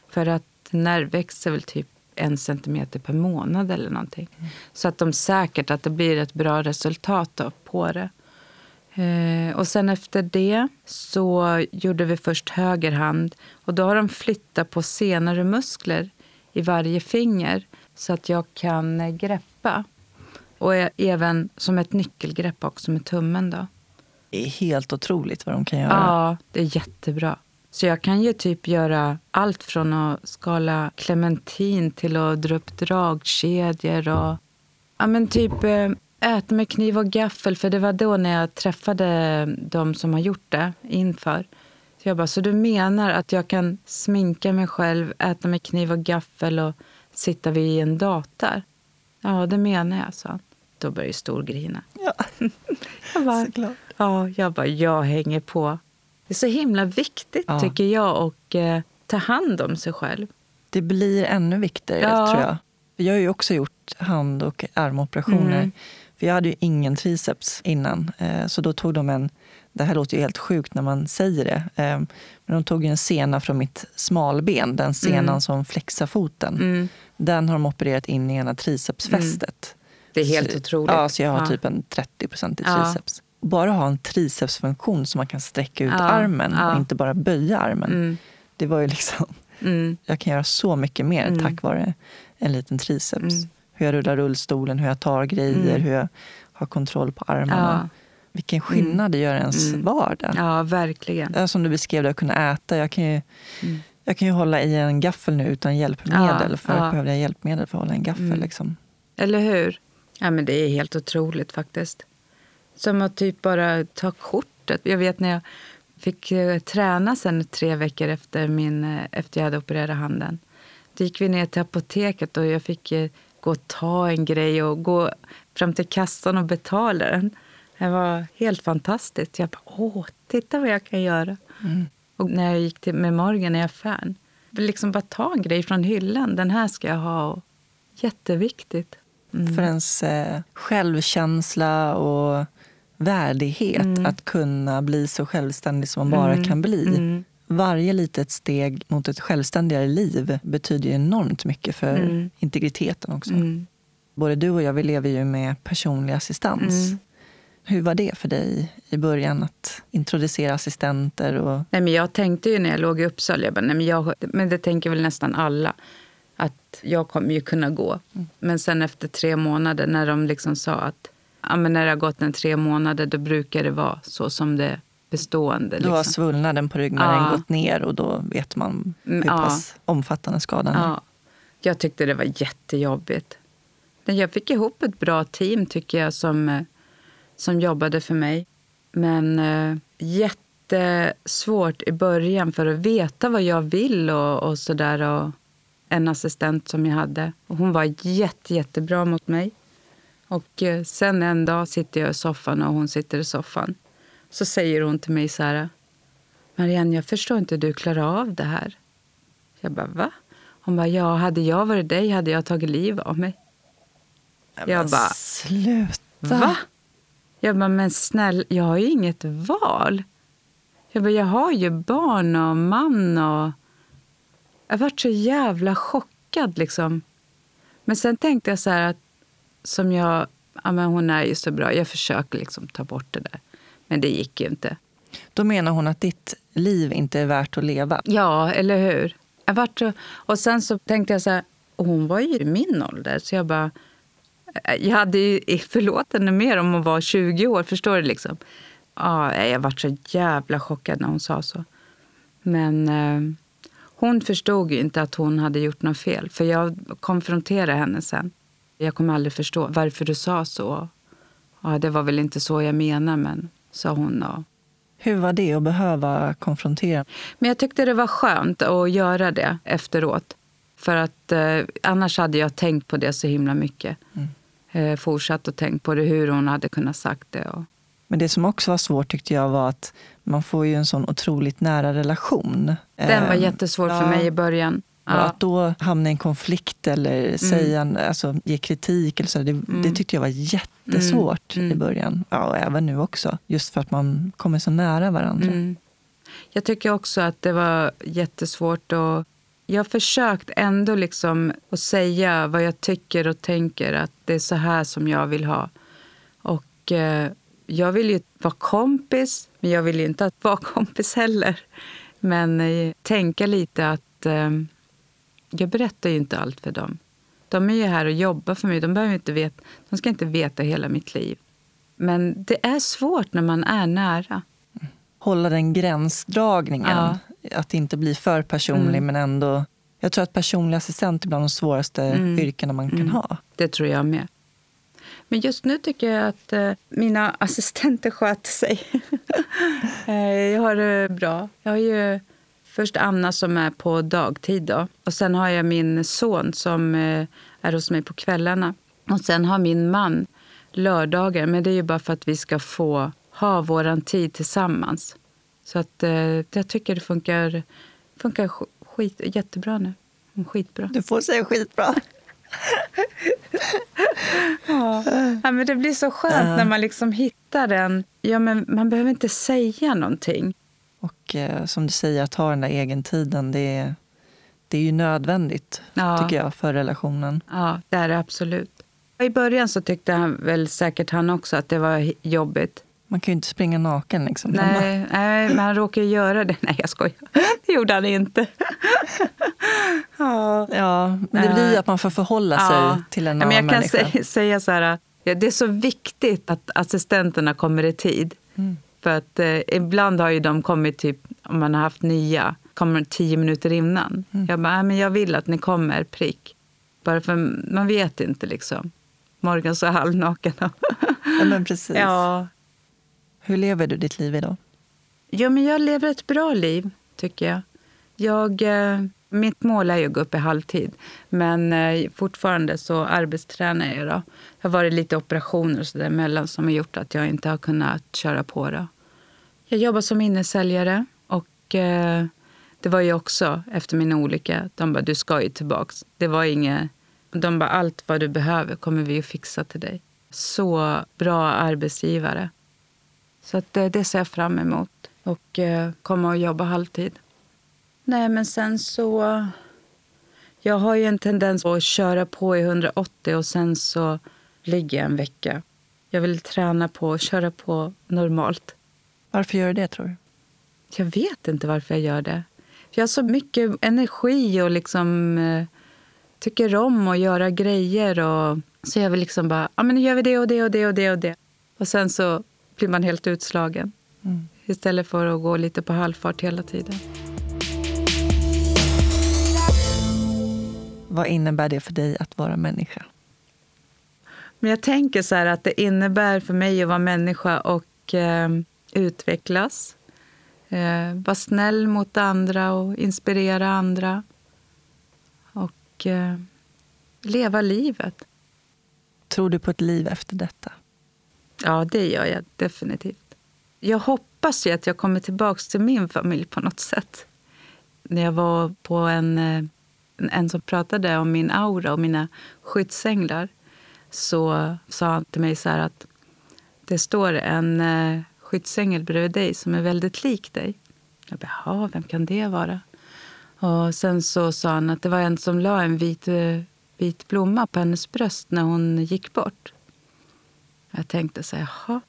för att nerv växer väl typ en centimeter per månad eller någonting. Mm. Så att de säkert att det blir ett bra resultat på det. Eh, och sen efter det så gjorde vi först höger hand. Och då har de flyttat på senare muskler i varje finger så att jag kan eh, greppa. Och även som ett nyckelgrepp också med tummen. Då. Det är helt otroligt vad de kan göra. Ja, det är jättebra. Så jag kan ju typ göra allt från att skala clementin till att dra upp dragkedjor och ja, men typ eh, äta med kniv och gaffel. För det var då när jag träffade de som har gjort det inför. Så jag bara, så du menar att jag kan sminka mig själv, äta med kniv och gaffel och sitta vid en dator? Ja, det menar jag, sa han. Då började storgrina. Ja, jag bara, såklart. Ja, jag bara, jag hänger på. Det är så himla viktigt, ja. tycker jag, att eh, ta hand om sig själv. Det blir ännu viktigare, ja. tror jag. Jag har ju också gjort hand och armoperationer. Mm. För jag hade ju ingen triceps innan. Eh, så då tog de en, det här låter ju helt sjukt när man säger det, eh, men de tog en sena från mitt smalben, den senan mm. som flexar foten. Mm. Den har de opererat in i ena tricepsfästet. Mm. Det är helt så, otroligt. Ja, så jag har ja. typ en 30% i triceps. Ja. Bara ha en tricepsfunktion så man kan sträcka ut ja. armen och inte bara böja armen. Mm. Det var ju liksom... Mm. Jag kan göra så mycket mer mm. tack vare en liten triceps hur jag rullar rullstolen, hur jag tar grejer, mm. hur jag har kontroll på armarna. Ja. Vilken skillnad det gör i ens mm. vardag. Ja, verkligen. Ja, som du beskrev, att kunna äta. Jag kan ju, mm. jag kan ju hålla i en gaffel nu utan hjälpmedel. Ja, för ja. behövde jag hjälpmedel för att hålla en gaffel. Mm. Liksom. Eller hur? Ja, men det är helt otroligt faktiskt. Som att typ bara ta kortet. Jag vet när jag fick eh, träna sen tre veckor efter, min, eh, efter jag hade opererat handen. Då gick vi ner till apoteket och jag fick eh, gå och ta en grej och gå fram till kassan och betala den. Det var helt fantastiskt. Jag bara, åh, titta vad jag kan göra. Mm. Och när jag gick till, med Morgan i affären, liksom bara ta en grej från hyllan. Den här ska jag ha. Jätteviktigt. Mm. För ens eh, självkänsla och värdighet mm. att kunna bli så självständig som man bara mm. kan bli. Mm varje litet steg mot ett självständigare liv betyder enormt mycket för mm. integriteten också. Mm. Både du och jag vi lever ju med personlig assistans. Hur var det för dig i början att introducera assistenter? Och... Nej, men jag tänkte ju när jag låg i Uppsala, jag bara, nej, men, jag, men det tänker väl nästan alla, att jag kommer ju kunna gå. Men sen efter tre månader när de liksom sa att ja, men när det har gått en tre månader då brukar det vara så som det bestående. Då har liksom. svullnaden på ryggmärgen ja. gått ner och då vet man hur mm, ja. pass omfattande skadan är. Ja. Jag tyckte det var jättejobbigt. Jag fick ihop ett bra team tycker jag som, eh, som jobbade för mig. Men äh, jättesvårt i början för att veta vad jag vill och, och sådär. En assistent som jag hade. Och hon var jätte, jättebra mot mig. Och äh, sen en dag sitter jag i soffan och hon sitter i soffan. Så säger hon till mig så här. Marianne, jag förstår inte hur du klarar av det här. Jag bara, va? Hon bara, ja, hade jag varit dig hade jag tagit liv av mig. Men jag bara, sluta. Va? Jag bara, men snälla, jag har ju inget val. Jag bara, jag har ju barn och man och... Jag varit så jävla chockad liksom. Men sen tänkte jag så här att som jag, ja men hon är ju så bra, jag försöker liksom ta bort det där. Men det gick ju inte. Då menar hon att ditt liv inte är värt att leva? Ja, eller hur? Jag vart och sen så tänkte jag så här, hon var ju i min ålder, så jag bara... Jag hade ju förlåt henne mer om hon var 20 år, förstår du? liksom? Ja, jag vart så jävla chockad när hon sa så. Men eh, Hon förstod ju inte att hon hade gjort något fel. För jag konfronterade henne sen. Jag kommer aldrig förstå varför du sa så. Ja, det var väl inte så jag menade, men sa hon. Och... Hur var det att behöva konfrontera? Men jag tyckte det var skönt att göra det efteråt. För att eh, annars hade jag tänkt på det så himla mycket. Mm. Eh, fortsatt att tänka på det, hur hon hade kunnat sagt det. Och... Men det som också var svårt tyckte jag var att man får ju en sån otroligt nära relation. Den var ehm, jättesvår ja. för mig i början. Ja. Att då hamna i en konflikt eller mm. säga, alltså, ge kritik, eller så, det, mm. det tyckte jag var jättesvårt mm. i början. Ja, och även nu också. Just för att man kommer så nära varandra. Mm. Jag tycker också att det var jättesvårt. Och jag har försökt ändå liksom att säga vad jag tycker och tänker. Att det är så här som jag vill ha. Och eh, jag vill ju vara kompis, men jag vill ju inte vara kompis heller. Men eh, tänka lite att eh, jag berättar ju inte allt för dem. De är ju här och jobbar för mig. De, behöver inte veta, de ska inte veta hela mitt liv. Men det är svårt när man är nära. Hålla den gränsdragningen. Ja. Att inte bli för personlig, mm. men ändå... Jag tror att personlig assistent är bland de svåraste mm. yrkena man kan mm. ha. Det tror jag med. Men just nu tycker jag att eh, mina assistenter sköter sig. eh, jag har det bra. Jag har ju först Anna som är på dagtid. Då. Och Sen har jag min son som eh, är hos mig på kvällarna. Och Sen har min man lördagar. Men det är ju bara för att vi ska få ha vår tid tillsammans. Så att, eh, jag tycker det funkar, funkar skit, jättebra nu. Skitbra. Du får säga skitbra. ja. ja. men det blir så skönt uh. när man liksom hittar den. Ja, men man behöver inte säga någonting. Och eh, som du säger, att ha den där egentiden, det är, det är ju nödvändigt ja. tycker jag för relationen. Ja, det är det absolut. I början så tyckte han väl säkert han också att det var jobbigt. Man kan ju inte springa naken. Liksom. Nej, nej, men han råkade göra det. Nej, jag skojar. Det gjorde han inte. ja. ja, men det blir ju att man får förhålla sig ja. till en annan ja, men Jag kan säga så här, det är så viktigt att assistenterna kommer i tid. Mm. För att eh, ibland har ju de kommit, typ, om man har haft nya, kommer tio minuter innan. Mm. Jag bara, men jag vill att ni kommer prick. Bara för man vet inte liksom. Morgan så halvnaken. ja, men precis. Ja. Hur lever du ditt liv idag? Jo, men jag lever ett bra liv, tycker jag. jag eh, mitt mål är ju att gå upp i halvtid, men eh, fortfarande så arbetstränar jag. Då. Det har varit lite operationer och så emellan som har gjort att jag inte har kunnat köra på. Då. Jag jobbar som innesäljare och eh, det var ju också efter min olycka. De bara, du ska ju tillbaks. Det var inget... De bara, allt vad du behöver kommer vi att fixa till dig. Så bra arbetsgivare. Så att det, det ser jag fram emot. Och eh, komma och jobba halvtid. Nej, men sen så... Jag har ju en tendens att köra på i 180 och sen så ligger jag en vecka. Jag vill träna på att köra på normalt. Varför gör du det, tror du? Jag vet inte varför jag gör det. Jag har så mycket energi och liksom eh, tycker om att göra grejer. Och, så jag vill liksom bara, ja men nu gör vi det och det och det och det och det. Och sen så blir man helt utslagen. Mm. Istället för att gå lite på halvfart hela tiden. Vad innebär det för dig att vara människa? Men jag tänker så att det innebär för mig att vara människa och eh, utvecklas. Eh, vara snäll mot andra och inspirera andra. Och eh, leva livet. Tror du på ett liv efter detta? Ja, det gör jag definitivt. Jag hoppas ju att jag kommer tillbaka till min familj på något sätt. När jag var på en, eh, en som pratade om min aura och mina skyddsänglar så sa han till mig så att det står en eh, skyddsängel bredvid dig som är väldigt lik dig. Jag bara, vem kan det vara? Och sen så sa han att det var en som la en vit, eh, vit blomma på hennes bröst när hon gick bort. Jag tänkte så jaha.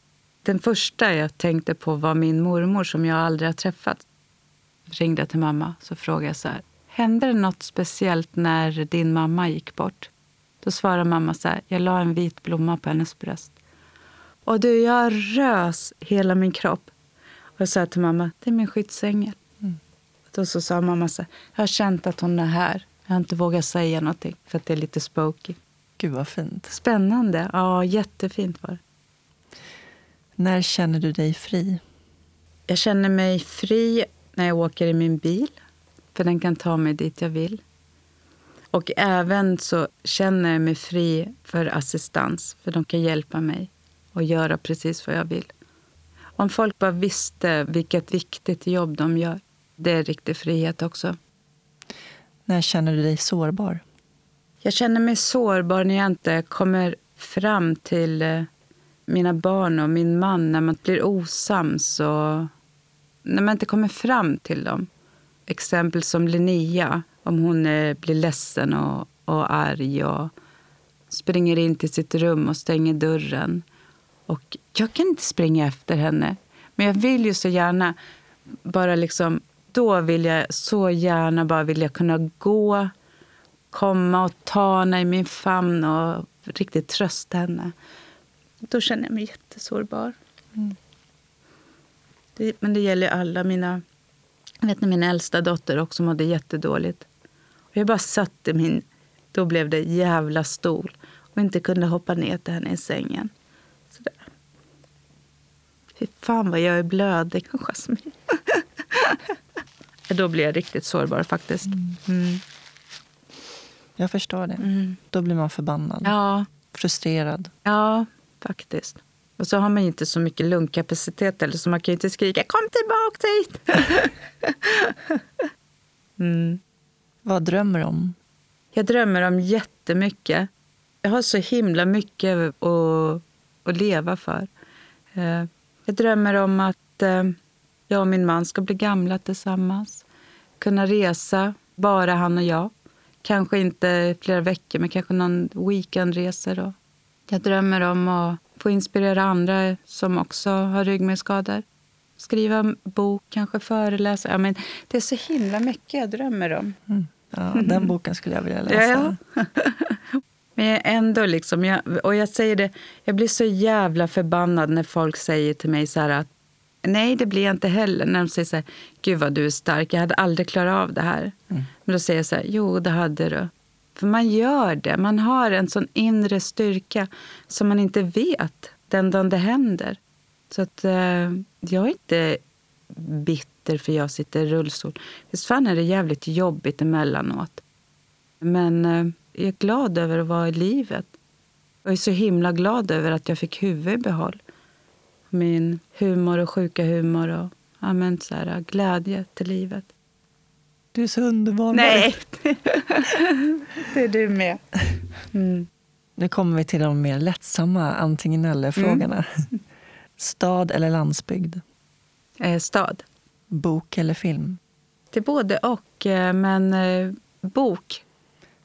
Den första jag tänkte på var min mormor som jag aldrig har träffat. Jag ringde till mamma så frågade jag så här. Hände det något speciellt när din mamma gick bort? Då svarade mamma så här. Jag la en vit blomma på hennes bröst. Och du, jag rös hela min kropp. Och jag sa till mamma, det är min skyddsängel. Mm. Då så sa mamma så här, jag har känt att hon är här. Jag har inte vågat säga någonting för att det är lite spooky. Gud vad fint. Spännande. Ja, jättefint var det. När känner du dig fri? Jag känner mig fri när jag åker i min bil, för den kan ta mig dit jag vill. Och även så känner jag mig fri för assistans, för de kan hjälpa mig och göra precis vad jag vill. Om folk bara visste vilket viktigt jobb de gör, det är riktig frihet också. När känner du dig sårbar? Jag känner mig sårbar när jag inte kommer fram till eh, mina barn och min man, när man blir osams och när man inte kommer fram till dem. Exempel som Linnea, om hon eh, blir ledsen och, och arg och springer in till sitt rum och stänger dörren. Och jag kan inte springa efter henne, men jag vill ju så gärna bara liksom... Då vill jag så gärna bara vilja kunna gå, komma och ta henne i min famn och riktigt trösta henne. Då känner jag mig jättesårbar. Mm. Det, men det gäller alla mina... Jag vet när min äldsta dotter också mådde jättedåligt. Och jag bara satt i min... Då blev det jävla stol och inte kunde hoppa ner till henne i sängen. Sådär. Fy fan vad jag är blödig, Jasmin. Då blir jag riktigt sårbar faktiskt. Mm. Mm. Jag förstår det. Mm. Då blir man förbannad. Ja. Frustrerad. Ja, faktiskt. Och så har man inte så mycket lungkapacitet eller så man kan inte skrika kom tillbaka hit. mm. Vad drömmer du om? Jag drömmer om jättemycket. Jag har så himla mycket att, att leva för. Eh, jag drömmer om att eh, jag och min man ska bli gamla tillsammans. Kunna resa, bara han och jag. Kanske inte flera veckor, men kanske någon weekendresa. Jag drömmer om att få inspirera andra som också har ryggmärgsskador. Skriva bok, kanske föreläsa. Ja, men det är så himla mycket jag drömmer om. Mm. Ja, den boken skulle jag vilja läsa. Ja. men jag ändå liksom, jag, och jag säger det, jag blir så jävla förbannad när folk säger till mig så här att Nej, det blir jag inte heller. När de säger så här, gud vad du är stark, jag hade aldrig klarat av det här. Mm. Men då säger jag så här, jo det hade du. För man gör det. Man har en sån inre styrka som man inte vet den dagen det händer. Så att eh, jag är inte bitter för jag sitter i rullstol. Visst fan är det jävligt jobbigt emellanåt. Men eh, jag är glad över att vara i livet. Jag är så himla glad över att jag fick huvudet i behåll. Min humor och sjuka humor och ja, men, så här, glädje till livet. Du är så underbar. Nej, det är du med. Mm. Nu kommer vi till de mer lättsamma antingen eller-frågorna. Mm. Stad eller landsbygd? Eh, stad. Bok eller film? Det är både och, eh, men eh, bok.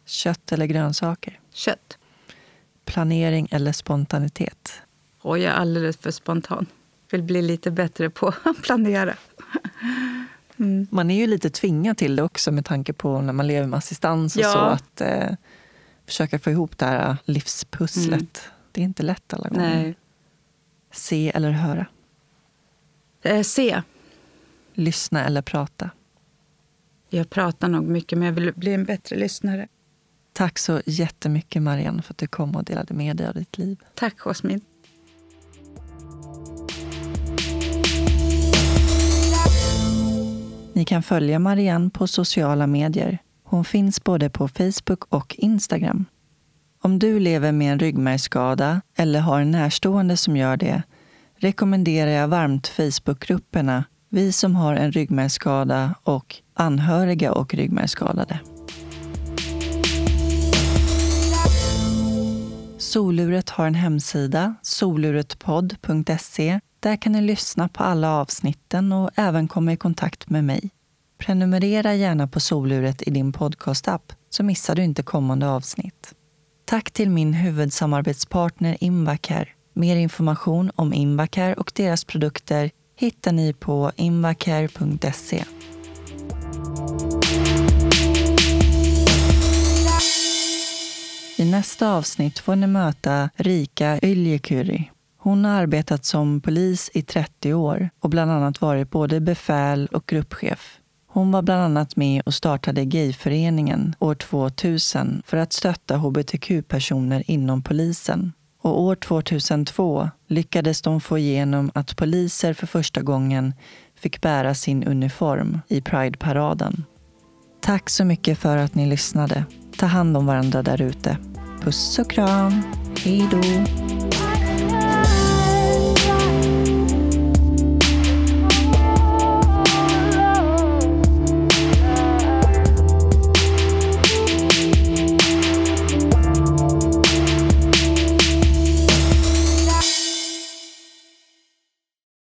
Kött eller grönsaker? Kött. Planering eller spontanitet? Och jag är alldeles för spontan. Vill bli lite bättre på att planera. Mm. Man är ju lite tvingad till det också med tanke på när man lever med assistans och ja. så. Att eh, försöka få ihop det här livspusslet. Mm. Det är inte lätt alla gånger. Nej. Se eller höra? Eh, se. Lyssna eller prata? Jag pratar nog mycket, men jag vill bli en bättre lyssnare. Tack så jättemycket, Marianne, för att du kom och delade med dig av ditt liv. Tack, Jasmin. Ni kan följa Marianne på sociala medier. Hon finns både på Facebook och Instagram. Om du lever med en ryggmärgsskada eller har en närstående som gör det rekommenderar jag varmt Facebookgrupperna Vi som har en ryggmärgsskada och Anhöriga och ryggmärgsskadade. Soluret har en hemsida, soluretpodd.se där kan ni lyssna på alla avsnitten och även komma i kontakt med mig. Prenumerera gärna på Soluret i din podcastapp så missar du inte kommande avsnitt. Tack till min huvudsamarbetspartner Invacare. Mer information om Invacare och deras produkter hittar ni på invacare.se. I nästa avsnitt får ni möta Rika Yljekuri hon har arbetat som polis i 30 år och bland annat varit både befäl och gruppchef. Hon var bland annat med och startade Gayföreningen år 2000 för att stötta hbtq-personer inom polisen. Och år 2002 lyckades de få igenom att poliser för första gången fick bära sin uniform i Pride-paraden. Tack så mycket för att ni lyssnade. Ta hand om varandra där ute. Puss och kram. Hej då.